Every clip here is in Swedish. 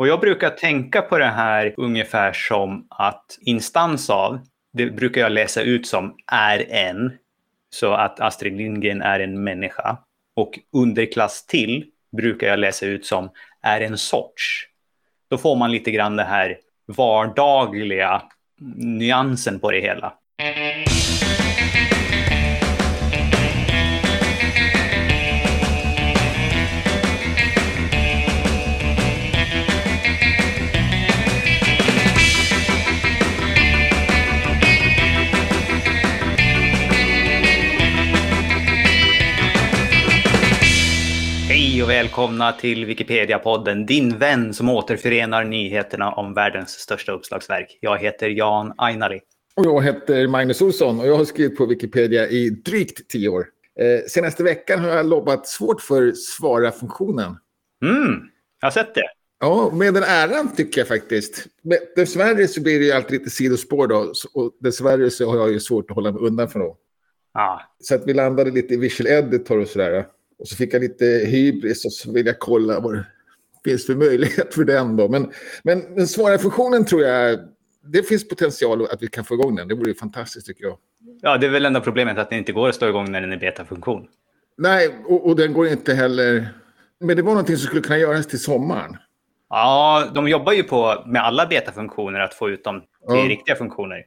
Och jag brukar tänka på det här ungefär som att instans av, det brukar jag läsa ut som är en. Så att Astrid Lindgren är en människa. Och underklass till brukar jag läsa ut som är en sorts. Då får man lite grann det här vardagliga nyansen på det hela. Och välkomna till Wikipedia-podden, din vän som återförenar nyheterna om världens största uppslagsverk. Jag heter Jan Ainali. Och jag heter Magnus Olsson och jag har skrivit på Wikipedia i drygt tio år. Eh, senaste veckan har jag lobbat svårt för svara-funktionen. Mm, jag har sett det. Ja, med den äran tycker jag faktiskt. Men dessvärre så blir det ju alltid lite sidospår då. Och dessvärre så har jag ju svårt att hålla mig undan från dem. Ah. Så att vi landade lite i visual editor och sådär. Och så fick jag lite hybris och så vill jag kolla vad det finns för möjlighet för den då. Men, men den svåra funktionen tror jag, det finns potential att vi kan få igång den. Det vore fantastiskt tycker jag. Ja, det är väl enda problemet att det inte går att stå igång när den är betafunktion. Nej, och, och den går inte heller... Men det var någonting som skulle kunna göras till sommaren. Ja, de jobbar ju på med alla betafunktioner att få ut dem till Ja. riktiga funktioner.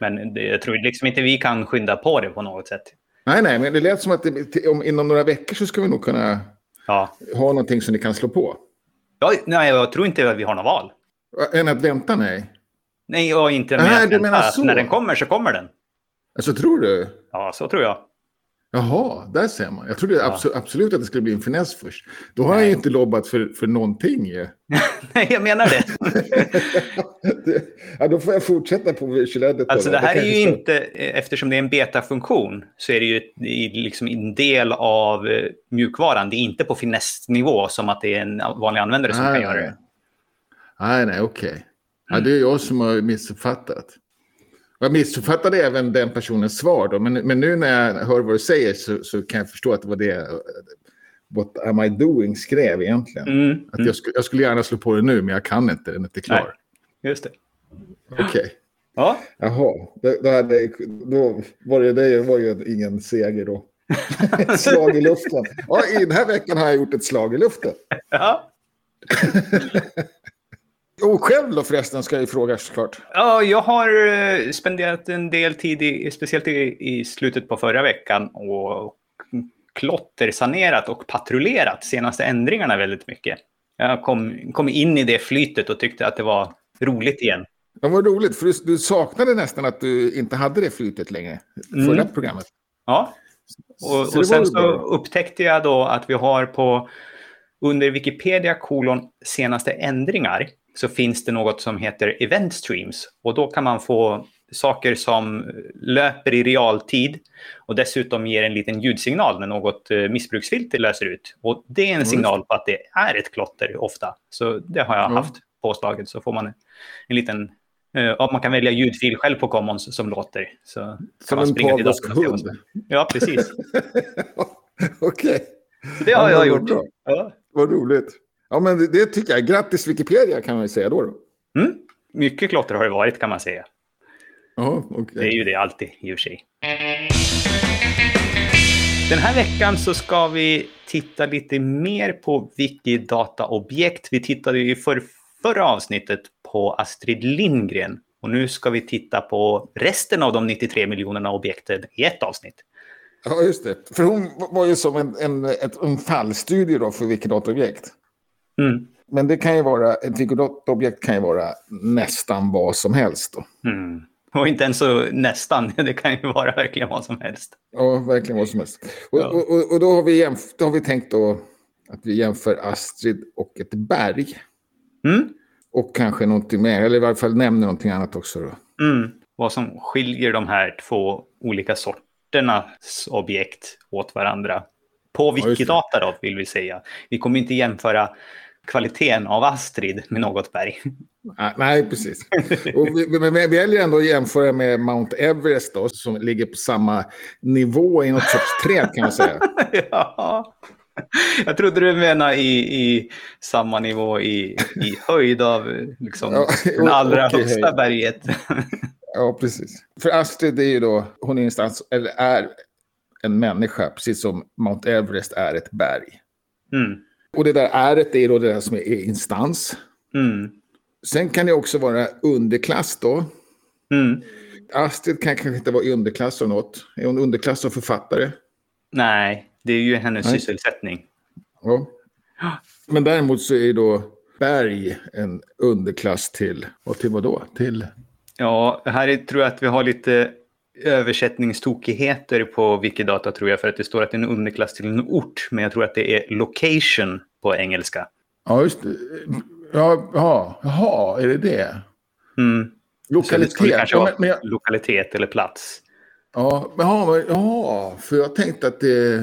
Men jag tror liksom inte vi kan skynda på det på något sätt. Nej, nej, men det lät som att det, om, inom några veckor så ska vi nog kunna Ja. ha någonting som ni kan slå på. Ja, nej, jag tror inte att vi har något val. Än att vänta, nej. Nej, och inte Nej, att vänta menar så. när den kommer så kommer den. Alltså, tror du? Ja, så tror jag. Jaha, där ser man. Jag trodde Ja. abso- absolut att det skulle bli en finess först. Då har jag ju inte lobbat för, för någonting. Nej, jag menar det. ja, då får jag fortsätta på visual editor. Alltså det här kan är ju inte, eftersom det är en betafunktion, så är det ju liksom en del av eh, mjukvaran. Det är inte på finessnivå som att det är en vanlig användare som kan Nej, göra nej. det. Nej, nej, okej. Ja, Mm. det är jag som har missuppfattat. Jag missuppfattade även den personens svar då, men, men nu när jag hör vad du säger så, så kan jag förstå att det var det What am I doing skrev egentligen. Mm, Att mm, jag, skulle, jag skulle gärna slå på det nu, men jag kan inte, den är inte klar. just det. Okej, Ja, jaha. Då, då, hade, då var det, det var ju ingen seger då. ett slag i luften. Ja, i den här veckan har jag gjort ett slag i luften. ja. Och själv då förresten ska jag ju fråga såklart. ja jag har eh, spenderat en del tid, i, speciellt i, i slutet på förra veckan, och klottersanerat och patrullerat senaste ändringarna väldigt mycket. Jag kom, kom in i det flytet och tyckte att det var roligt igen. Ja, vad roligt, för du, du saknade nästan att du inte hade det flytet längre. Mm. Förra programmet. Ja, Så Och, det och sen var så upptäckte jag då att vi har på under Wikipedia kolon senaste ändringar så finns det något som heter event streams och då kan man få saker som löper i realtid och dessutom ger en liten ljudsignal när något eh, missbruksfilter löser ut. Och det är en signal på att det är ett klotter ofta. Så det har jag Ja. haft påslaget så får man en liten eh, och man kan välja ljudfil själv på Commons som låter. Så Som man en pavlovsk hund. Ja, precis. Okej, Så det har Ja, jag gjort. bra. Ja. vad roligt. Ja, men det, det tycker jag. Grattis Wikipedia kan man ju säga då. då. Mm. Mycket klotter har det varit kan man säga. Ja, okej. Det är ju det alltid i och för sig. Den här veckan så ska vi titta lite mer på Wikidata-objekt. Vi tittade ju för förra avsnittet på Astrid Lindgren. Och nu ska vi titta på resten av de 93 miljonerna objekten i ett avsnitt. Ja, just det. För hon var ju som en, en, en fallstudie då för Wikidata-objekt. Mm. Men det kan ju vara, ett Wikidata-objekt kan ju vara nästan vad som helst då. Mm. Och inte ens så nästan, det kan ju vara verkligen vad som helst. Ja, verkligen vad som helst. Och, Ja. och, och, och då, har vi jämf- då har vi tänkt då att vi jämför Astrid och ett berg. Mm. Och kanske någonting mer, eller i varje fall nämner någonting annat också. Då. Mm. Vad som skiljer de här två olika sorternas objekt åt varandra. På. Wikidata då, vill vi säga. Vi kommer inte jämföra kvaliteten av Astrid med något berg. Nej, precis. Och vi, men vi väljer ändå att jämföra med Mount Everest då, som ligger på samma nivå i något sorts träd kan man säga. ja. Jag trodde du menade i, i samma nivå i, i höjd av liksom, Ja, det allra okej, högsta höjd. berget. Ja, precis. För Astrid är ju då, hon är instans, eller är en människa, precis som Mount Everest är ett berg. Mm. Och det där äret är då det där som är instans. Mm. Sen kan det också vara underklass då. Mm. Astrid kan kanske inte vara i underklass av något. Är hon underklass av författare? Nej, det är ju hennes Nej. sysselsättning. Ja. Men däremot så är då berg en underklass till, och till vad då? Till? Ja, här är, tror jag att vi har lite översättningstokigheter på Wikidata tror jag, för att det står att det är en underklass till en ort, men jag tror att det är location på engelska. Ja, just det. Ja, ja, jaha, är det det? Mm. Så det Lokalitet. kanske Ja, vara men, men jag, lokalitet eller plats. ja, men, ja, ja, för jag tänkte att det...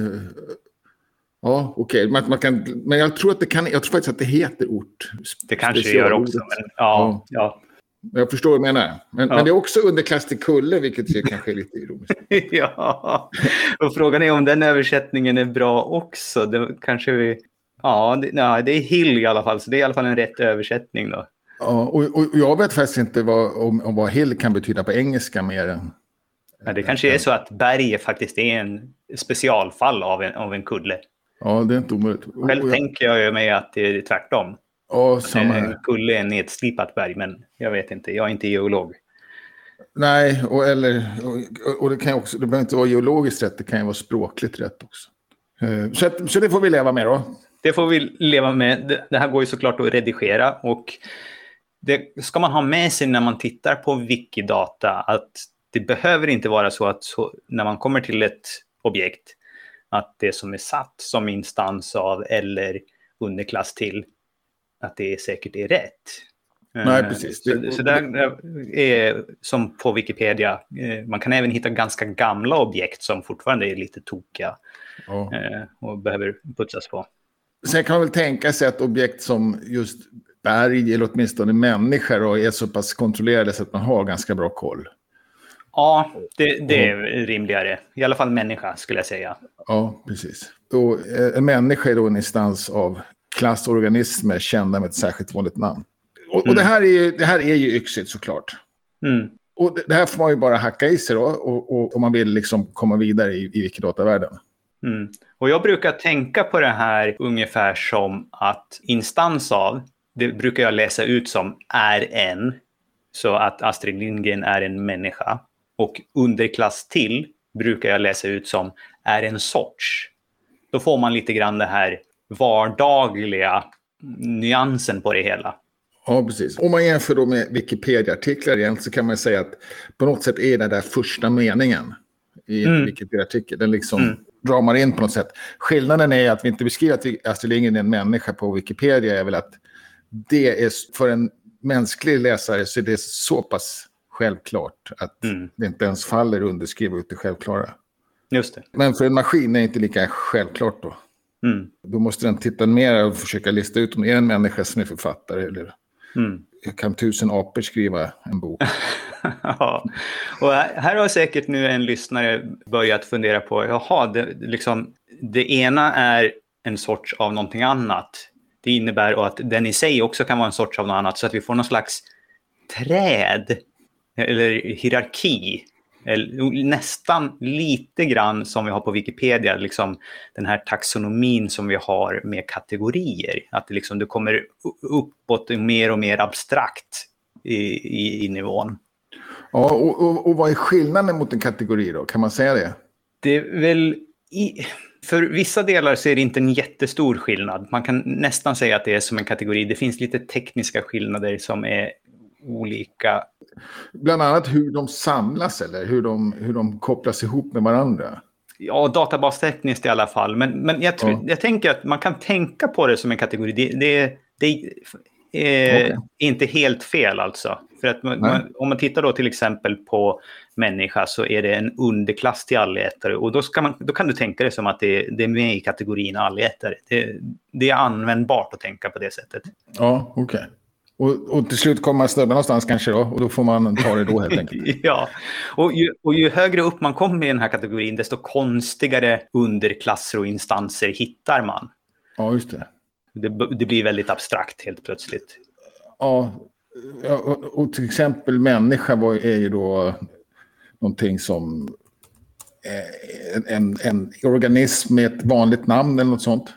Ja, okej. Man, man kan, men jag tror, att det kan, jag tror faktiskt att det heter ort. Det kanske det gör också. Men, ja, ja. Jag förstår vad du menar. Men, Ja. men det är också underklass till kulle, vilket ju kanske är lite ironiskt. ja. Och frågan är om den översättningen är bra också. Det kanske vi... Ja, det, ja, det är hill i alla fall, så det är i alla fall en rätt översättning då. Ja, och, och jag vet faktiskt inte vad, om, om vad hill kan betyda på engelska mer än... Ja, det kanske är så att berg faktiskt är en specialfall av en, av en kulle. Ja, det är inte omöjligt. Och- Själv jag- tänker jag ju mig att det är tvärtom. Ja, samma En här. kulle är en nedslipat berg, men jag vet inte. Jag är inte geolog. Nej, och, eller, och, och det kan också, det behöver inte vara geologiskt rätt, det kan ju vara språkligt rätt också. Eh, Så, att, så det får vi leva med då. Det får vi leva med. Det- här går ju såklart att redigera och det ska man ha med sig när man tittar på Wikidata att det behöver inte vara så att så, när man kommer till ett objekt att det som är satt som instans av eller underklass till att det säkert är rätt. Nej, Eh, precis. Så, så där är som på Wikipedia. eh, Man kan även hitta ganska gamla objekt som fortfarande är lite tokiga eh, och behöver putsas på. Sen kan man väl tänka sig att objekt som just berg, eller åtminstone människor, då, är så pass kontrollerade så att man har ganska bra koll. Ja, det, det är rimligare. I alla fall människa skulle jag säga. Ja, precis. Och, eh, en människa är då en instans av klassorganismer kända med ett särskilt vanligt namn. Och, och Mm. det, här är ju, det här är ju yxigt såklart. Mm. Och det, det här får man ju bara hacka i sig då, och, och, om man vill liksom komma vidare i, i Wikidata-världen. Mm. Och jag brukar tänka på det här ungefär som att instans av, det brukar jag läsa ut som är en. Så att Astrid Lindgren är en människa. Och underklass till brukar jag läsa ut som är en sorts. Då får man lite grann det här vardagliga nyansen på det hela. Ja, precis. Om man jämför då med Wikipedia-artiklar igen så kan man säga att på något sätt är den där första meningen i Mm. Wikipedia-artikel, den liksom Mm. Ramar in på något sätt. Skillnaden är att vi inte beskriver att Astrid Lindgren är en människa på Wikipedia, är väl att det är för en mänsklig läsare så är det så pass självklart att Mm. det inte ens faller under skriva ut det självklara. Just det. Men för en maskin är det inte lika självklart då. Mm. Då måste den titta mer och försöka lista ut om det är en människa som är författare eller Mm kan tusen apor skriva en bok? Ja, och här har säkert nu en lyssnare börjat fundera på, jaha, det, liksom, det ena är en sorts av någonting annat. Det innebär att den i sig också kan vara en sorts av något annat, så att vi får någon slags träd eller hierarki. Eller, nästan lite grann som vi har på Wikipedia, liksom den här taxonomin som vi har med kategorier. Att det liksom, du kommer uppåt mer och mer abstrakt i, i, i nivån. Ja, och, och, och vad är skillnaden mot en kategori då? Kan man säga det? Det är väl... I, för vissa delar så är det inte en jättestor skillnad. Man kan nästan säga att det är som en kategori. Det finns lite tekniska skillnader som är olika. Bland annat hur de samlas eller hur de, hur de kopplas ihop med varandra. Ja, databastekniskt i alla fall. Men, men jag, tror, Ja. jag tänker att man kan tänka på det som en kategori. Det, det, det är Okej. inte helt fel alltså. För att man, man, om man tittar då till exempel på människa så är det en underklass till allätare. Och då, ska man, då kan du tänka det som att det, det är med i kategorin allätare. Det, det är användbart att tänka på det sättet. Ja, okej. Och, och till slut kommer man snubba någonstans kanske då, och då får man ta det då helt enkelt. ja, och ju, och ju högre upp man kommer i den här kategorin, desto konstigare underklasser och instanser hittar man. Ja, just det. Det, det blir väldigt abstrakt helt plötsligt. Ja, och, och till exempel människa var, är ju då någonting som en, en organism med ett vanligt namn eller något sånt.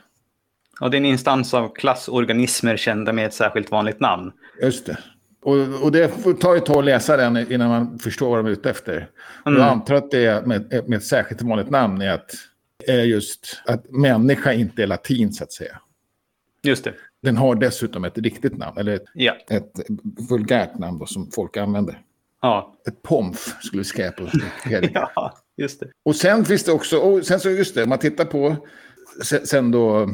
Ja, det är en instans av klassorganismer kända med ett särskilt vanligt namn. Just det. Och, och det tar ett tag att läsa den innan man förstår vad de är ute efter. Mm. Jag antar att det är med, med ett särskilt vanligt namn är, att, är just att människa inte är latin så att säga. Just det. Den har dessutom ett riktigt namn, eller ett, ja. ett vulgärt namn då, som folk använder. Ja. Ett pomf skulle vi skriva på Ja, just det. Och sen finns det också, och sen så just det, om man tittar på, sen då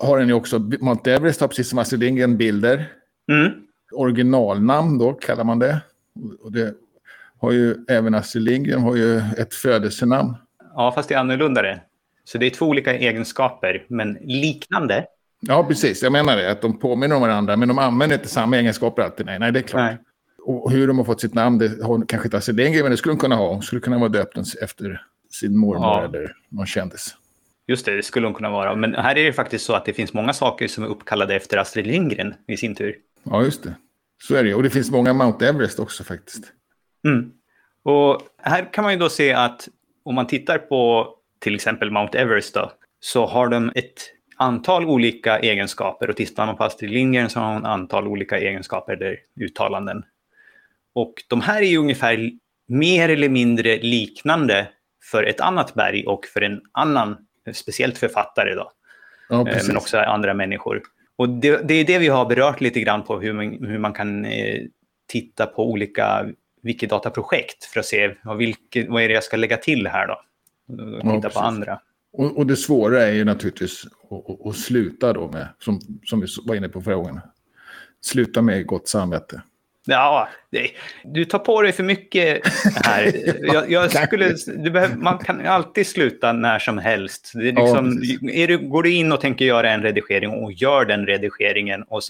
har den ju också, Mount Everest har precis som Astrid Lindgren bilder. Mm. Originalnamn då kallar man det. Och det har ju även Astrid Lindgren har ju ett födelsenamn. Ja, fast det är annorlunda det. Så det är två olika egenskaper, men liknande. Ja, precis. Jag menar det, att de påminner om varandra, men de använder inte samma egenskaper alltid. Nej, nej det är klart. Nej. Och hur de har fått sitt namn, det har kanske inte Astrid Lindgren, men det skulle de kunna ha. Hon skulle kunna vara döpt efter sin mormor ja. eller någon kändis. Just det, det skulle hon kunna vara. Men här är det faktiskt så att det finns många saker som är uppkallade efter Astrid Lindgren i sin tur. Ja, just det. Så är det Och det finns många Mount Everest också faktiskt. Mm. Och här kan man ju då se att om man tittar på till exempel Mount Everest då, så har de ett antal olika egenskaper och tittar man på Astrid Lindgren så har hon ett antal olika egenskaper eller uttalanden. Och de här är ju ungefär mer eller mindre liknande för ett annat berg och för en annan, speciellt författare då. Ja, eh, men också andra människor. Och det, det, är det vi har berört lite grann på hur man, hur man kan eh, titta på olika Wikidata-projekt för att se vad, vilket, vad är det jag ska lägga till här då. Och titta ja, på andra. Och, och, det svåra är ju naturligtvis att, att, sluta då med, som, som vi var inne på förra gången, sluta med gott samvete. Ja, du tar på dig för mycket här. Jag, jag skulle, behöver, man kan alltid sluta när som helst. Det är liksom, ja, är du, går du in och tänker göra en redigering och gör den redigeringen och,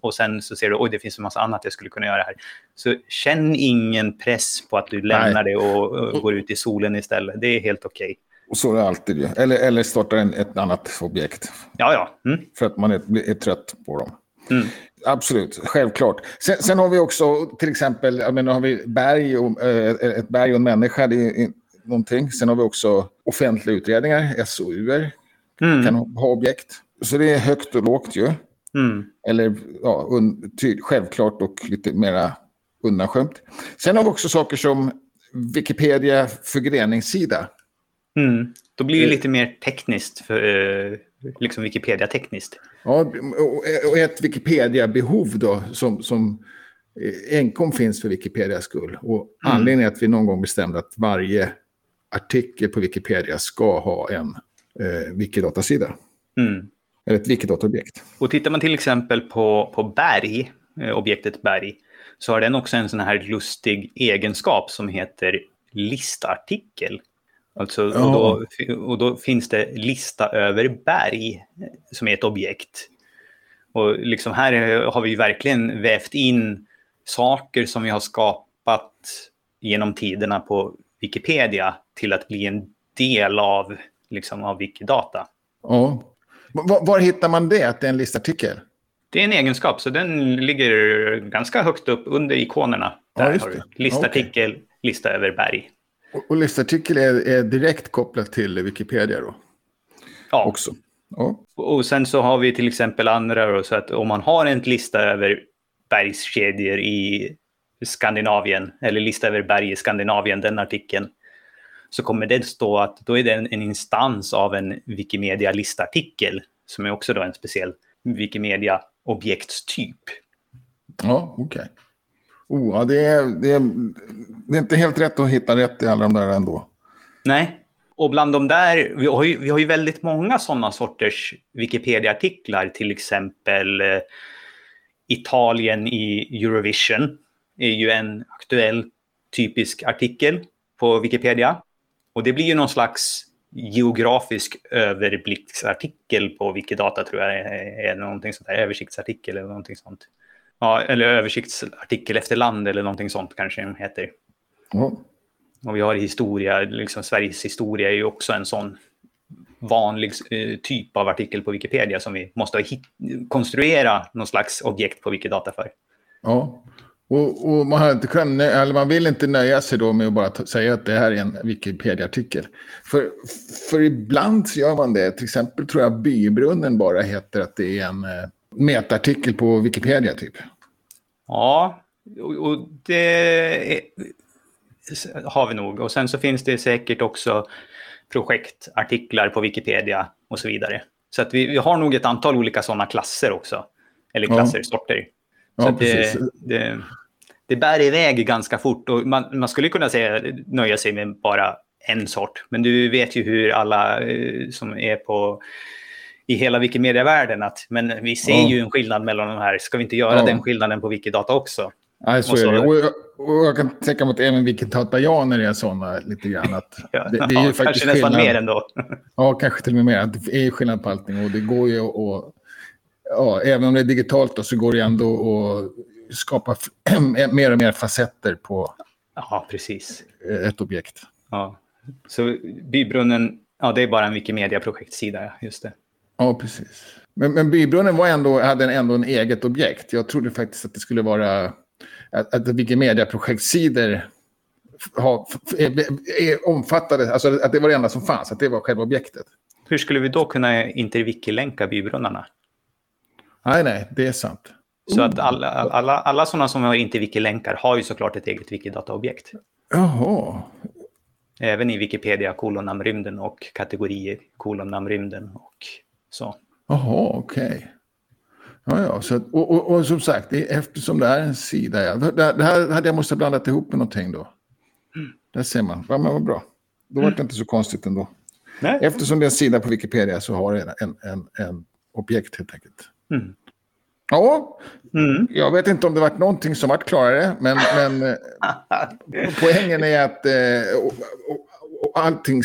och sen så ser du att det finns en massa annat jag skulle kunna göra här. Så känn ingen press på att du lämnar Nej. det och, och, går ut i solen istället. Det är helt okej. Okay. Och så är det alltid. Eller, eller starta en, ett annat objekt. Ja, ja. Mm. För att man är, är trött på dem. Mm. Absolut, självklart. Sen, sen, har vi också till exempel, menar, har vi berg och, äh, ett berg och en människa, det är någonting. Sen har vi också offentliga utredningar, SOUer, mm. kan ha objekt. Så det är högt och lågt ju. Mm. Eller ja, un, ty, självklart och lite mera undanskymt. Sen har vi också saker som Wikipedia förgreningssida. Mm. Då blir det lite mer tekniskt, för, eh, liksom Wikipedia-tekniskt. Ja, och ett Wikipedia-behov då som, som enkom finns för Wikipedias skull. Och mm. anledningen är att vi någon gång bestämde att varje artikel på Wikipedia ska ha en eh, Wikidata-sida. Mm. Eller ett Wikidata-objekt. Och tittar man till exempel på, på berg, eh, objektet berg, så har den också en sån här lustig egenskap som heter listartikel. Alltså, ja. och, då, och då finns det lista över berg som är ett objekt. Och liksom här har vi verkligen vävt in saker som vi har skapat genom tiderna på Wikipedia till att bli en del av, liksom, av Wikidata. Ja. Var, var hittar man det, att det är en listartikel? Det är en egenskap, så den ligger ganska högt upp under ikonerna. Där ja, har du listartikel, okay. lista över berg. Och, och listartikel är, är, direkt kopplat till Wikipedia då? Ja. Också. ja. Och sen så har vi till exempel andra då, så att om man har en lista över bergskedjor i Skandinavien, eller lista över berg i Skandinavien, den artikeln, så kommer det stå att då är det en, en instans av en Wikimedia-listartikel, som är också då en speciell Wikimedia-objektstyp. Ja, okej. Okay. Oh, ja, det, är, det, är, det är inte helt rätt att hitta rätt i alla de där ändå. Nej, och bland de där, vi har ju, vi har ju väldigt många sådana sorters Wikipedia-artiklar, till exempel eh, Italien i Eurovision är ju en aktuell typisk artikel på Wikipedia. Och det blir ju någon slags geografisk överblicksartikel på Wikidata tror jag är någonting sånt där, översiktsartikel eller någonting sånt. Ja, eller översiktsartikel efter land eller någonting sånt kanske den heter. Ja. Och vi har historia, liksom Sveriges historia är ju också en sån vanlig eh, typ av artikel på Wikipedia som vi måste hit, konstruera någon slags objekt på Wikidata för. Ja, och, och man, inte kunnat, eller man vill inte nöja sig då med att bara säga att det här är en Wikipedia-artikel. För, för ibland så gör man det. Till exempel tror jag Bybrunnen bara heter att det är en eh, metartikel på Wikipedia typ. Ja, och, det har vi nog. Och sen så finns det säkert också projektartiklar på Wikipedia och så vidare. Så att vi, vi har nog ett antal olika sådana klasser också. Eller klasser, ja. sorter. Så Ja, det, det, det bär iväg ganska fort. Och man, man skulle kunna säga, nöja sig med bara en sort. Men du vet ju hur alla eh, som är på i hela Wikimedia-världen att men vi ser Ja. ju en skillnad mellan de här. Ska vi inte göra Ja. den skillnaden på Wikidata också? Nej, så Och så- är det. Och jag, och jag kan tänka mig att även Wikidatajaner är sådana lite grann. Att det, det är ju faktiskt kanske nästan skillnad. mer ändå. Ja, kanske till och med mer. Det är skillnad på allting och det går ju att... Ja, även om det är digitalt då, så går det ändå att skapa mer och mer facetter på Ja, precis. eh, ett objekt. Ja. Så Bybrunnen, ja det är bara en Wikimedia-projektsida, just det. Ja, precis. Men, men Bybrunnen var ändå, hade ändå en eget objekt. Jag trodde faktiskt att det skulle vara att, att Wikimedia-projektsidor ha, f- är, är omfattade, alltså att det var det enda som fanns, att det var själva objektet. Hur skulle vi då kunna interwiki-länka bybrunnarna? Nej, nej, det är sant. Så att alla, alla, alla sådana som har interwiki-länkar har ju såklart ett eget Wikidata-objekt. Jaha, Även i Wikipedia, kolonnamnrymden och kategorier, kolonnamnrymden och så. Jaha, okej. Ja, ja, så och, och, och som sagt, eftersom det är en sida, ja, det, det här hade jag måste ha blandat ihop med någonting då. Där ser man, ja, men vad bra. Då var det inte så konstigt ändå. Nej. Eftersom det är en sida på Wikipedia så har det en, en, en objekt helt enkelt. Mm. Ja, Mm. jag vet inte om det varit någonting som varit klarare, men, men eh, poängen är att eh, och, och, allting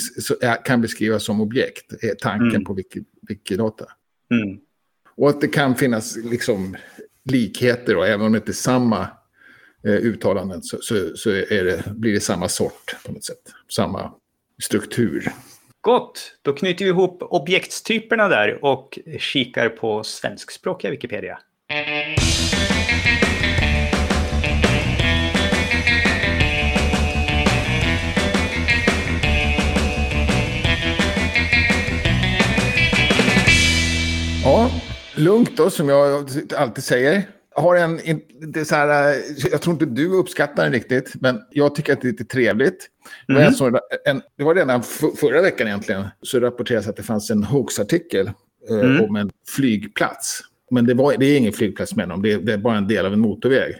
kan beskrivas som objekt, är tanken Mm. på Wiki, Wikidata. Mm. Och att det kan finnas liksom likheter, och även om det inte är samma eh, uttalanden så, så, så det, blir det samma sort på något sätt. Samma struktur. Gott, då knyter vi ihop objektstyperna där och kikar på svenskspråkiga Wikipedia. Lugnt då, som jag alltid säger. Har en, det så här, eh, jag tror inte du uppskattar den riktigt, men jag tycker att det är lite trevligt. Det var, en det var redan förra veckan egentligen, så rapporterades att det fanns en hoaxartikel eh, Mm. om en flygplats. Men det, var, det är ingen flygplats med dem, det är, det är bara en del av en motorväg.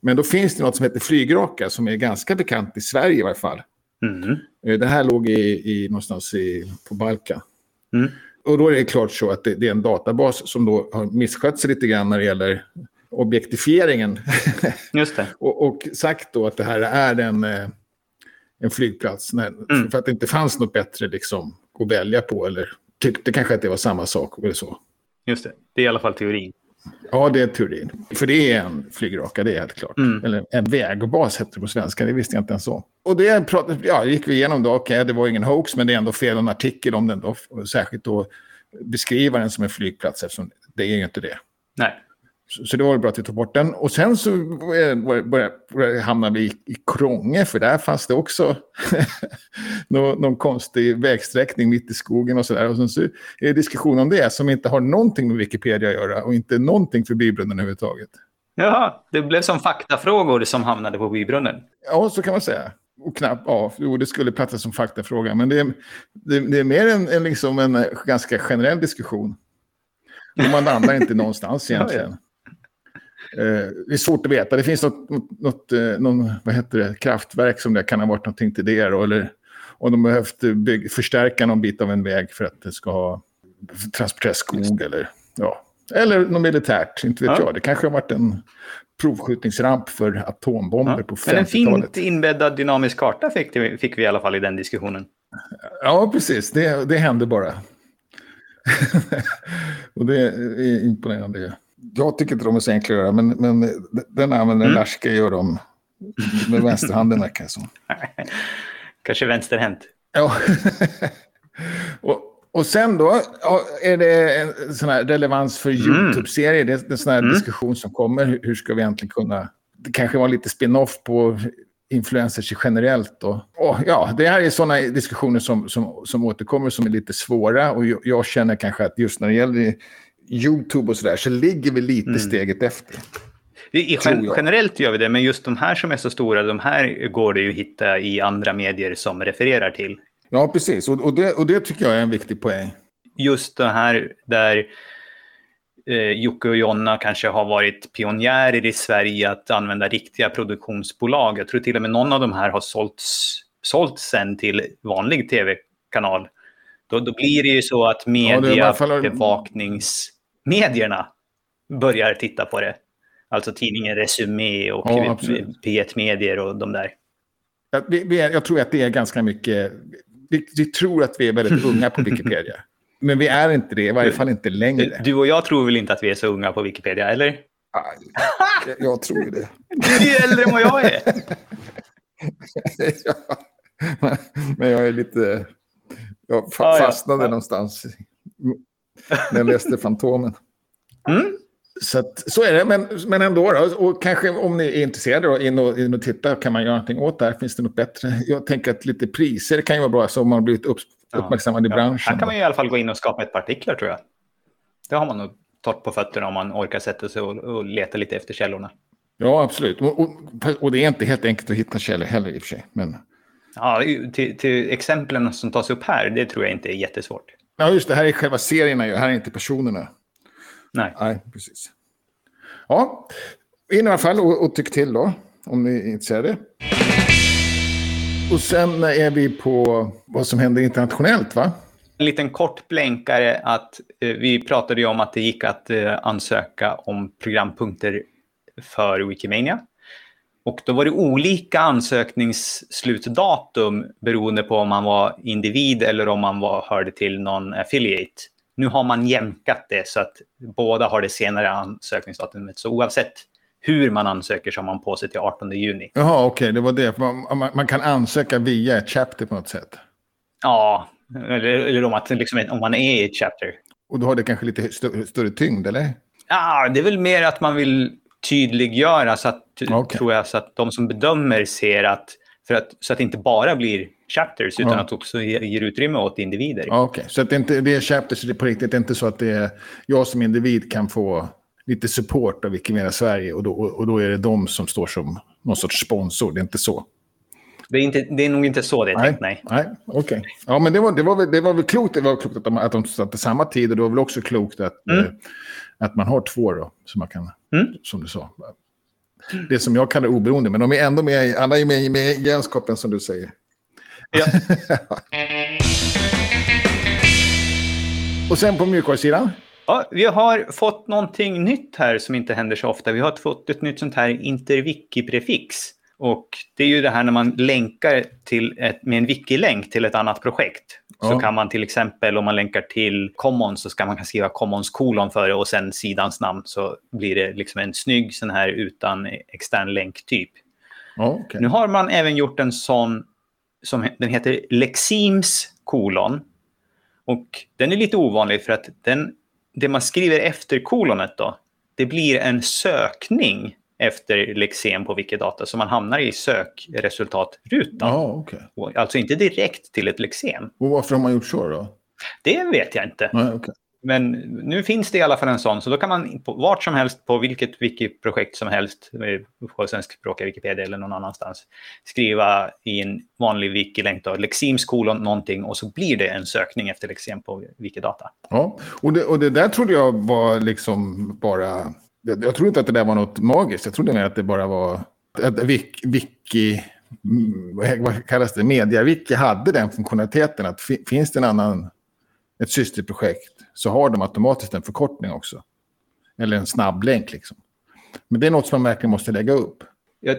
Men då finns det något som heter Flygraka som är ganska bekant i Sverige i varje fall. Mm. Det här låg i, i, någonstans i, på Balkan. Mm. Och då är det klart så att det, det är en databas som då har misskött sig lite grann när det gäller objektifieringen. Just det. och, och sagt då att det här är en, eh, en flygplats. När, Mm. För att det inte fanns något bättre liksom, att välja på. Eller tyckte kanske att det var samma sak. Eller så. Just det. Det är i alla fall teorin. Ja, det är teorin. För det är en flygraka, det är helt klart. Mm. Eller en vägbas heter det på svenska, det visste jag inte ens om. Och det prat, ja, gick vi igenom då, okej, det var ingen hoax, men det är ändå fel en artikel om den då. Särskilt då beskriva den som en flygplats, eftersom det är ju inte det. Nej. Så, så det var bra att vi tog bort den. Och sen så började, började, började hamna vi i, Krånge, för där fanns det också någon, någon konstig vägsträckning mitt i skogen och sådär. Och sen så är det diskussion om det som inte har någonting med Wikipedia att göra och inte någonting för Bibeln överhuvudtaget. Jaha, det blev som faktafrågor som hamnade på bybrunnen. Ja, så kan man säga. Och knappt, ja, jo, det skulle platsa som faktafråga. Men det är, det, det är mer en, en, liksom en ganska generell diskussion. Och man landar inte någonstans egentligen. Eh, det är svårt att veta. Det finns något, något, något eh, någon, vad heter det, kraftverk som det kan ha varit någonting till det. Då, eller om de behövt bygga, förstärka någon bit av en väg för att det ska ha transportera skog eller ja. Eller något militärt, inte vet Ja. jag. Det kanske har varit en provskjutningsramp för atombomber Ja. på Men en 50-talet. fint inbäddad dynamisk karta fick, det, fick vi i alla fall i den diskussionen. Ja, precis. Det, det hände bara. och det är imponerande. Jag tycker inte de är så enkla att göra, men, men den använder Mm. Larska gör de med vänsterhanden verkar det som. Kanske vänsterhänt. Ja. och, och sen då är det en sån här relevans för Mm. YouTube-serier. Det är en sån här Mm. diskussion som kommer. Hur, hur ska vi egentligen kunna... Det kanske var lite spin-off på influencers generellt. Och, och ja, det här är sådana diskussioner som, som, som återkommer som är lite svåra. Och jag, jag känner kanske att just när det gäller YouTube och sådär så ligger vi lite Mm. steget efter. I, gen, generellt gör vi det, men just de här som är så stora, de här går det ju att hitta i andra medier som refererar till. Ja, precis. Och, och, det, och det tycker jag är en viktig poäng. Just det här där eh, Jocke och Jonna kanske har varit pionjärer i Sverige att använda riktiga produktionsbolag. Jag tror till och med någon av de här har sålts, sålts sen till vanlig tv-kanal. Då, då blir det ju så att det är i mediebevakningsmedierna börjar titta på det. Alltså tidningen Resumé och Ja, absolut. P1 Medier och de där. Jag, vi, vi är, jag tror att det är ganska mycket... Vi, vi tror att vi är väldigt unga på Wikipedia. Men vi är inte det, i varje fall inte längre. Du och jag tror väl inte att vi är så unga på Wikipedia, eller? Jag, jag tror det. Du är äldre än vad jag är. ja. Men jag är lite... Jag fa- Ja, ja. fastnade Ja. någonstans när jag läste Fantomen. Mm. Så, att, så är det, men, men ändå. Då, och kanske om ni är intresserade, då, in, och, in och titta, kan man göra någonting åt det här? Finns det något bättre? Jag tänker att lite priser kan ju vara bra, så om man har blivit upp, Ja. uppmärksammad i Ja, branschen. här kan man ju i alla fall gå in och skapa ett par artiklar tror jag. Det har man nog torrt på fötterna om man orkar sätta sig och, och leta lite efter källorna. Ja, absolut. Och, och, och det är inte helt enkelt att hitta källor heller i och för sig. Men, Ja, till, till exemplen som tas upp här, det tror jag inte är jättesvårt. Ja, just det. Här är själva serierna, ju, här är inte personerna. Nej. Nej, precis. Ja, in i alla fall och, och tyck till då, om ni är intresserade. Och sen är vi på vad som händer internationellt, va? En liten kort blänkare att eh, vi pratade ju om att det gick att eh, ansöka om programpunkter för Wikimania. Och då var det olika ansökningsslutdatum beroende på om man var individ eller om man var, hörde till någon affiliate. Nu har man jämkat det så att båda har det senare ansökningsdatumet. Så oavsett hur man ansöker så har man på sig till 18 juni. Jaha, okej, det var det. Man, man, man kan ansöka via ett chapter på något sätt. Ja, eller, eller om, att, liksom, om man är i ett chapter. Och då har det kanske lite stö- större tyngd, eller? Ja, det är väl mer att man vill tydliggöra så att, Okej. tror jag, så att de som bedömer ser att, för att, så att det inte bara blir chapters utan Ja. att också ge- ger utrymme åt individer. Okej, så att det, inte, det är chapters det är på riktigt. Det är inte så att det är, jag som individ kan få lite support av Wikimedia Sverige och då, och då är det de som står som någon sorts sponsor. Det är inte så. Det, är inte, det är nog inte så det är tänkt, nej. Nej, okej. Ja, men det var, det, var väl, det var väl klokt, det var klokt att de, att de satte samma tid och det var väl också klokt att, Mm. eh, att man har två då, så man kan, Mm. som du sa. Det som jag kallar oberoende, men de är ändå med, alla är med i gemenskapen som du säger. Ja. Och sen på mjukvarusidan? Ja, vi har fått någonting nytt här som inte händer så ofta. Vi har fått ett nytt sånt här interwiki-prefix. Och det är ju det här när man länkar till ett, med en wiki-länk till ett annat projekt. Så Ja. kan man till exempel om man länkar till commons så ska man skriva commons kolon före och sen sidans namn så blir det liksom en snygg sån här utan extern länktyp. Ja, okej. Nu har man även gjort en sån som den heter Lexims kolon. Och den är lite ovanlig för att den, det man skriver efter kolonet då, det blir en sökning efter lexem på Wikidata så man hamnar i sökresultatrutan. Okej. Och Alltså inte direkt till ett lexem. Och varför har man gjort så då? Det vet jag inte. Nej, okej. Men nu finns det i alla fall en sån, så då kan man på vart som helst på vilket wiki-projekt som helst, eh, på svenskspråkiga Wikipedia eller någon annanstans, skriva i en vanlig wiki-länk då, lexims kolon någonting och så blir det en sökning efter lexem på Wikidata. Ja, och det, och det där trodde jag var liksom bara... Jag, tror inte att det där var något magiskt. Jag trodde mer att det bara var... Att mm, vad kallas det? Media-wiki hade den funktionaliteten att fi, finns det en annan... Ett systerprojekt så har de automatiskt en förkortning också. Eller en snabb länk liksom. Men det är något som man verkligen måste lägga upp. Ja,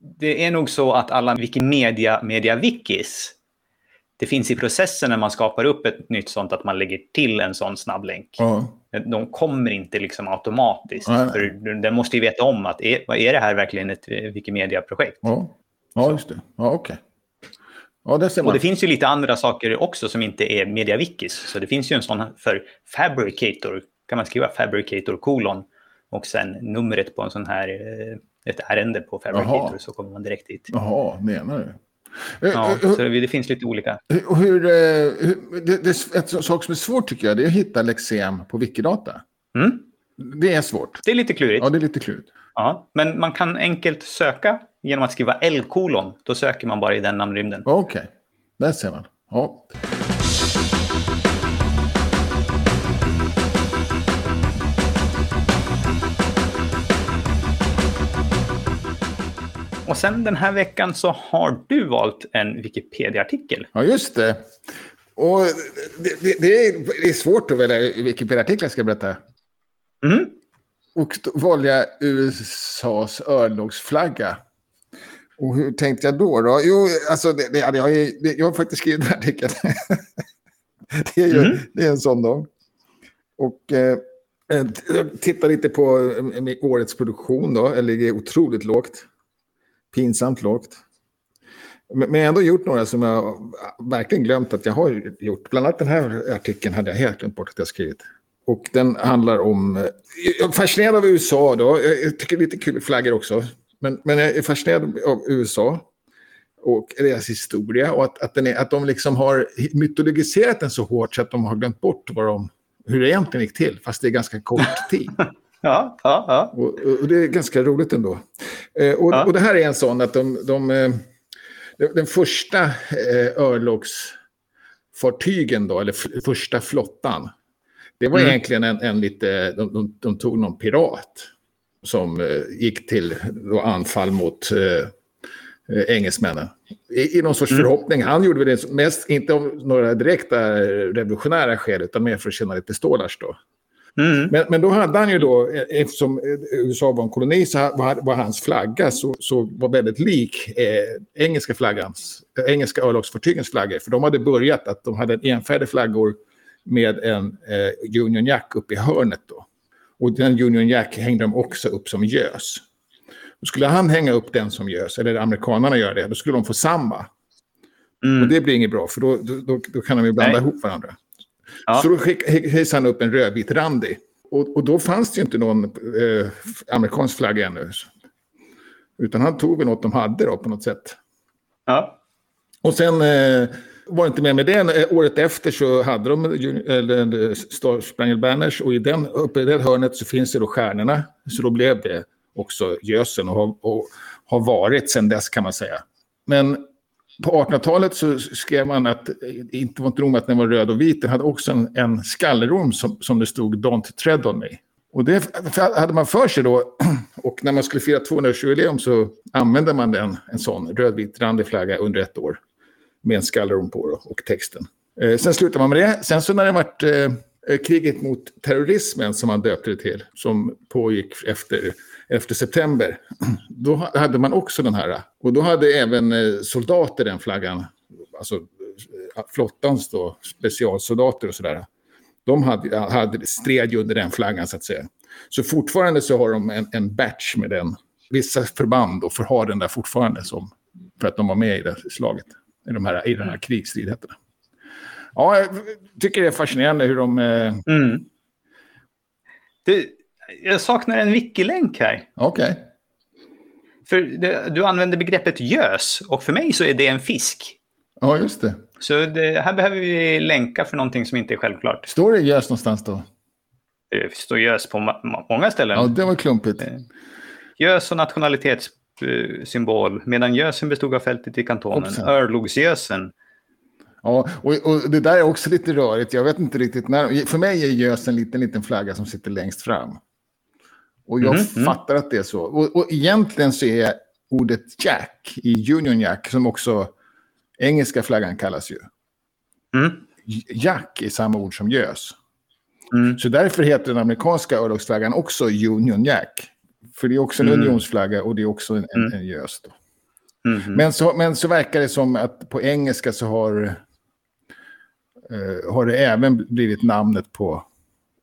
det är nog så att alla Wikimedia media-wikis, det finns i processen när man skapar upp ett nytt sånt att man lägger till en sån snabb länk. Ja, De kommer inte liksom automatiskt. Nej. För den måste ju veta om att är, är det här verkligen ett Wikimedia-projekt? Ja, ja just det. Ja, okej. Ja, det Och det finns ju lite andra saker också som inte är MediaWikis. Så det finns ju en sån för Fabricator. Kan man skriva Fabricator kolon och sen numret på en sån här eh, ett ärende på Fabricator Jaha. så kommer man direkt dit. Jaha, menar du? Eh, Ja, eh, så det, det finns lite olika. Hur, hur, eh, hur, det, det, är ett sak som är svårt tycker jag, det är att hitta Lexem på Wikidata. Mm. Det är svårt. Det är lite klurigt. Ja, det är lite klurigt. Ja, men man kan enkelt söka genom att skriva L-kolon. Då söker man bara i den namnrymden. Okej, där ser man. Ja. Och sen den här veckan så har du valt en Wikipedia-artikel. ja, just det. Och det, det, det, är, det svårt att välja Wikipedia-artiklar, ska jag berätta. Mm. Och jag USAs örlogsflagga. Och hur tänkte jag då? då? Jo, alltså, det, det, jag, det, jag har faktiskt skrivit den här artikeln. det, är ju, Mhm. det är en sån dag. Och eh, tittar lite på eh, årets produktion då. Jag ligger otroligt lågt. Pinsamt lågt. Men jag har ändå gjort några som jag verkligen glömt att jag har gjort. Bland annat den här artikeln hade jag helt glömt bort att jag skrivit. Och den handlar om... eh, Jag är fascinerad av USA då. Jag tycker det är lite kul flaggor också. Men, men jag är fascinerad av USA och deras historia. Och att, att, den är, att de liksom har mytologiserat den så hårt så att de har glömt bort vad de, hur det egentligen gick till. Fast det är ganska kort tid. Ja, ja, ja. Och, och det är ganska roligt ändå. Eh, och, Ja. och det här är en sån att de... de eh, den- den första eh, örlogsfartygen då, eller första flottan. Det var Mm. egentligen en, en lite... De, de, de tog någon pirat som eh, gick till då anfall mot eh, eh, engelsmännen. I, I någon sorts Mm. förhoppning. Han gjorde väl det mest, inte av några direkta revolutionära skäl, utan mer för att tjäna lite stålars då. Mm. Men, men då hade han ju då, eh, eftersom eh, USA var en koloni, så var, var hans flagga så, så var väldigt lik eh, engelska flaggans, eh, engelska örlogsfartygens flaggor. För de hade börjat att de hade en enfärdig flaggor med en eh, Union Jack uppe i hörnet då. Och den Union Jack hängde de också upp som gös. Och skulle han hänga upp den som gös, eller amerikanerna gör det, då skulle de få samma. Och Mm. det blir inget bra, för då, då, då, då kan de ju blanda Nej. ihop varandra. Ja. Så då hissade han upp en rödvit randig. Och, och då fanns det ju inte någon eh, amerikansk flagga ännu. Utan han tog väl något de hade då på något sätt. Ja. Och sen eh, var det inte mer med det. Eh, Året efter så hade de eller, Star Spangled Banners och i den, uppe i det hörnet så finns det då stjärnorna. Så då blev det också gösen och har, och har varit sedan dess kan man säga. Men på 1800-talet så skrev man att eh, inte var inte nog med att den var röd och vit, den hade också en, en skallerorm som, som det stod Don't tread on me. Och det hade man för sig då, och när man skulle fira 200-årsjubileum så använde man den, en sån rödvit randig flagga under ett år. Med en skallerorm på då, och texten. Eh, sen slutade man med det. Sen så när det vart eh, eh kriget mot terrorismen som man döpte det till, som pågick efter, efter september, då hade man också den här. Och då hade även eh, soldater den flaggan, alltså eh, flottans då, specialsoldater och sådär. De hade, hade stred ju under den flaggan så att säga. Så fortfarande så har de en, en batch med den. Vissa förband och får ha den där fortfarande som, för att de var med i det slaget. I de här, i de här krigsstridigheterna. Ja, jag tycker det är fascinerande hur de... Eh, Mm. Det, jag saknar en wiki-länk här. Okej. För det, du använder begreppet gös och för mig så är det en fisk. Ja, just det. Så det, här behöver vi länka för någonting som inte är självklart. Står det gös någonstans då? Det står gös på ma- många ställen. Ja, det var klumpigt. Gös och nationalitetssymbol, medan gösen bestod av fältet i kantonen. Hoppsan. Örlogsgösen. Ja, och, och det där är också lite rörigt. Jag vet inte riktigt när. För mig är gös en liten, liten flagga som sitter längst fram. Och jag Mhm, mm. fattar att det är så. Och, och egentligen så är ordet Jack i Union Jack, som också engelska flaggan kallas ju. Mm. Jack är samma ord som gös. Mm. Så därför heter den amerikanska örlogsflaggan också Union Jack. För det är också en Mm. unionsflagga och det är också en, en, Mm. en gös. Mhm. Men, så, men så verkar det som att på engelska så har, eh, har det även blivit namnet på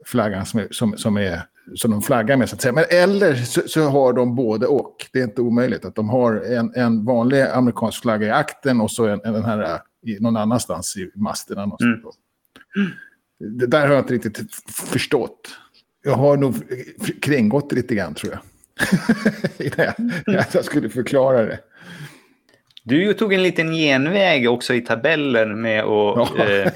flaggan som, är, som, som, är, som de flaggar med. Så att säga. Men, eller så, så, har de både och. Det är inte omöjligt att de har en, en vanlig amerikansk flagga i akten och så en, en den här i, någon annanstans i masterna. Mm. Det där har jag inte riktigt förstått. Jag har nog kringgått det lite grann tror jag. jag skulle förklara det. Du tog en liten genväg också i tabellen med att ja. eh,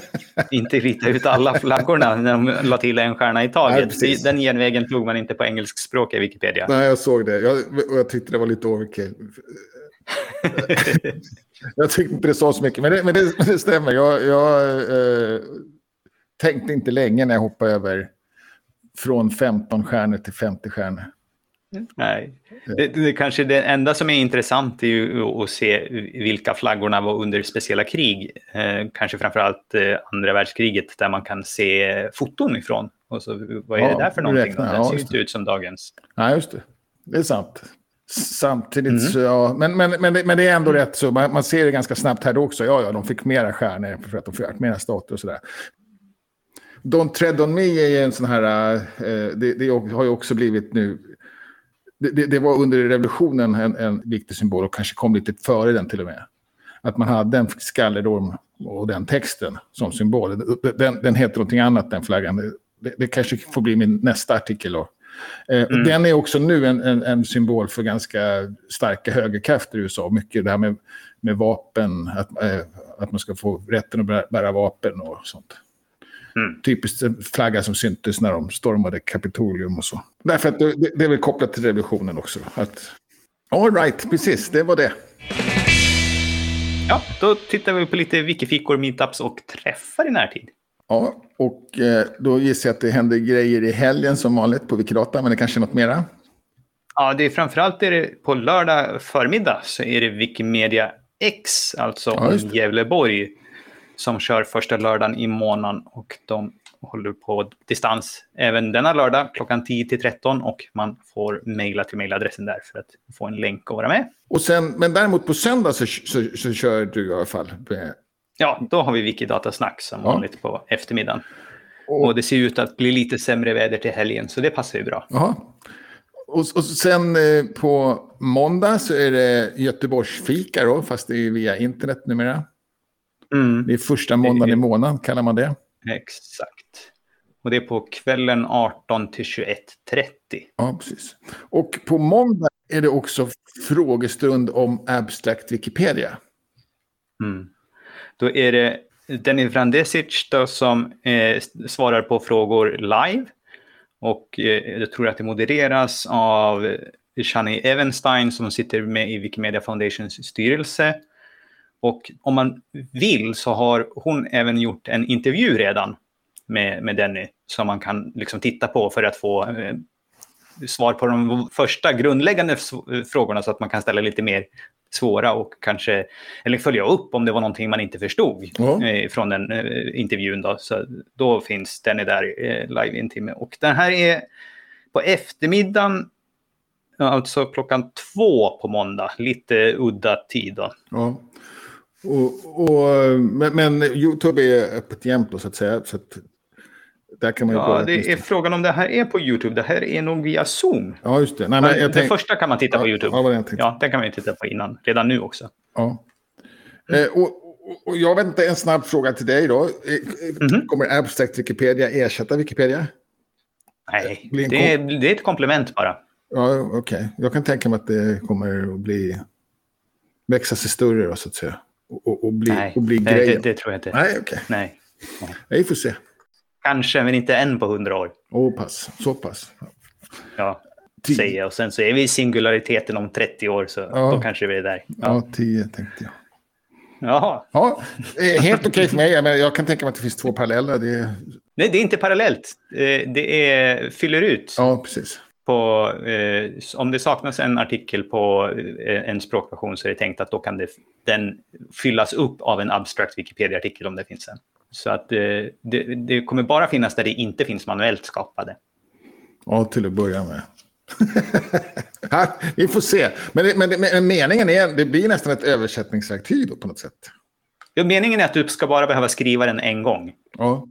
inte rita ut alla flaggorna när de la till en stjärna i taget. Nej, Den genvägen tog man inte på engelskspråk i Wikipedia. Nej, jag såg det. Jag, jag tyckte det var lite overkill. jag tyckte inte det sa så mycket, men det, men det, men det stämmer. Jag, jag eh, tänkte inte länge när jag hoppade över från 15 stjärnor till 50 stjärnor. Nej, det, det, kanske det enda som är intressant är ju att se vilka flaggorna var under speciella krig. Eh, kanske framförallt eh, andra världskriget där man kan se foton ifrån. Och så, vad är ja, det där för någonting? Räkna, Den ser ju inte ut som dagens. Nej, just det. Det är sant. Samtidigt mm. så, ja, men, men, men, det, men det är ändå rätt så, man, man, ser det ganska snabbt här också. Ja, ja, de fick mera stjärnor för att de fick mera stater och sådär. Don't tread on me är en sån här, eh, det, det, har ju också blivit nu, det, det, det var under revolutionen en, en, viktig symbol och kanske kom lite före den till och med. Att man hade en skallerorm och den texten som symbol. Den, den heter någonting annat, den flaggan. Det, det kanske får bli min nästa artikel. Då. Eh, mm. Den är också nu en, en, en, symbol för ganska starka högerkrafter i USA. Mycket det här med, med vapen, att, äh, att man ska få rätten att bära, bära vapen och sånt. Mm. Typiskt flagga som syntes när de stormade Kapitolium och så. Därför att det, det är väl kopplat till revolutionen också. Att, all right, precis, det var det. Ja, då tittar vi på lite wikifikor, meetups och träffar i närtid. Ja, och eh, då gissar jag att det händer grejer i helgen som vanligt på Wikidata, men det kanske är något mera? Ja, det är framförallt är det på lördag förmiddag så är det Wikimedia X, alltså ja, Gävleborg, som kör första lördagen i månaden och de håller på distans även denna lördag klockan 10 till 13 och man får mejla till mejladressen där för att få en länk och vara med. Och sen, men däremot på söndag så, så, så kör du i alla fall? Ja, då har vi Wikidatasnack som ja. vanligt på eftermiddagen. Och, och, det ser ut att bli lite sämre väder till helgen så det passar ju bra. Aha. Och, och sen eh, på måndag så är det Göteborgsfika då, fast det är via internet numera. Mm. Det är första måndagen i månaden, kallar man det. Exakt. Och det är på kvällen 18 till 21.30. Ja, precis. Och på måndag är det också frågestund om Abstract Wikipedia. Mm. Då är det Denny Vrandesic då som eh, svarar på frågor live. Och eh, jag tror att det modereras av Shani Evenstein som sitter med i Wikimedia Foundations styrelse. Och om man vill så har hon även gjort en intervju redan med, med Denny som man kan liksom titta på för att få eh, svar på de första grundläggande frågorna så att man kan ställa lite mer svåra och kanske eller följa upp om det var någonting man inte förstod mm. eh, från den eh, intervjun. Då. Så då finns Denny där eh, live i en timme. Och den här är på eftermiddagen, alltså klockan två på måndag, lite udda tid. Då. Ja. Och, och, men, men YouTube är öppet jämt då, så att säga. Så att där kan man ju ja, det är frågan om det här är på YouTube. Det här är nog via Zoom. Ja, just det. Nej, men tänk... Det första kan man titta ja, på YouTube. Ja, ja, den kan man ju titta på innan. Redan nu också. Ja. Mm. Eh, och, och, jag vet inte, en snabb fråga till dig då. Mm. Kommer Abstract Wikipedia ersätta Wikipedia? Nej, det är, det är ett komplement bara. Ja, okej. Okay. Jag kan tänka mig att det kommer att bli växa sig större då, så att säga och, och bli, Nej, och bli det, grejen? Det, det, tror jag inte. Nej, okej. Okay. Nej. Vi får se. Kanske, men inte än på hundra år. Oh, pass. Så pass. Ja, tio. säger jag. Och sen så är vi i singulariteten om 30 år, så ja. då kanske vi är där. Ja, ja tio tänkte jag. Jaha. Ja, helt okej okay för mig. Men jag kan tänka mig att det finns två paralleller. Det... Nej, det är inte parallellt. Eh, det är, fyller ut. Ja, precis på, eh, om det saknas en artikel på eh, en språkversion så är det tänkt att då kan det, den fyllas upp av en abstract Wikipedia-artikel om det finns en. Så att eh, det, det, kommer bara finnas där det inte finns manuellt skapade. Ja, till att börja med. Vi får se. Men, men, men, meningen är, det blir nästan ett översättningsverktyg då, på något sätt. Ja, meningen är att du ska bara behöva skriva den en gång. Ja.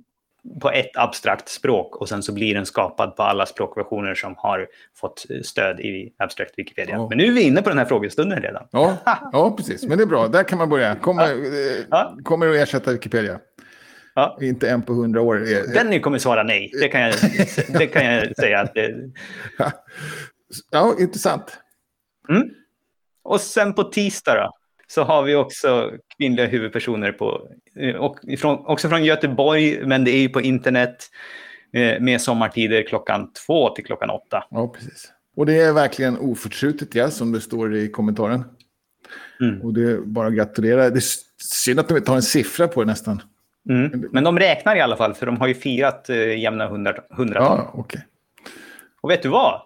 På ett abstrakt språk och sen så blir den skapad på alla språkversioner som har fått stöd i Abstract Wikipedia. Ja. Men nu är vi inne på den här frågestunden redan. Ja, ja, precis. Men det är bra. Där kan man börja. Kommer, eh, Ja. kommer att ersätta Wikipedia. Ja. Inte en på hundra år. Eh, Benny kommer svara nej. Det kan jag, det kan jag säga. Att Ja, intressant. mm. Och sen på tisdag då, så har vi också kvinnliga huvudpersoner på, eh, och ifrån, också från Göteborg, men det är ju på internet eh, med sommartider klockan två till klockan åtta. Ja, precis. Och det är verkligen oförtrutet, ja, som det står i kommentaren. Mm. Och det är bara att gratulera. Det är synd att de inte tar en siffra på det nästan. Mm. Men de räknar i alla fall, för de har ju firat eh, jämna hundra, hundratal. Ja, okej. Och vet du vad?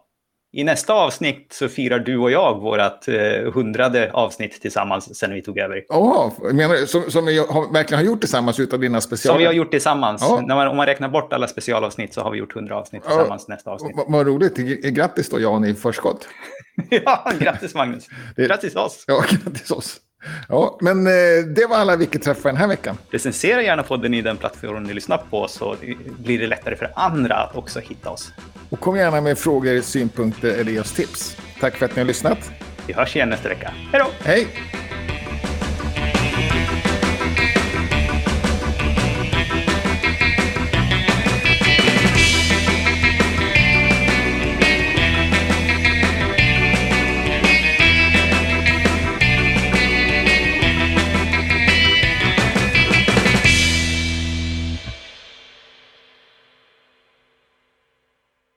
I nästa avsnitt så firar du och jag vårt eh, hundrade avsnitt tillsammans sen vi tog över. Jaha, menar du, som, som vi har, verkligen har gjort tillsammans utav dina specialer? Som vi har gjort tillsammans. Ja. När man, om man räknar bort alla specialavsnitt så har vi gjort hundra avsnitt tillsammans nästa avsnitt. Vad vad roligt. Grattis då, Jan, i förskott. ja, grattis Magnus. Grattis oss. Ja, grattis oss. Ja, men eh, det var alla Wiki-träffar den här veckan. Recensera gärna podden i den plattform ni lyssnar på så blir det lättare för andra att också hitta oss. Och kom gärna med frågor, synpunkter eller ge oss tips. Tack för att ni har lyssnat. Vi hörs igen nästa vecka. Hej då! Hej!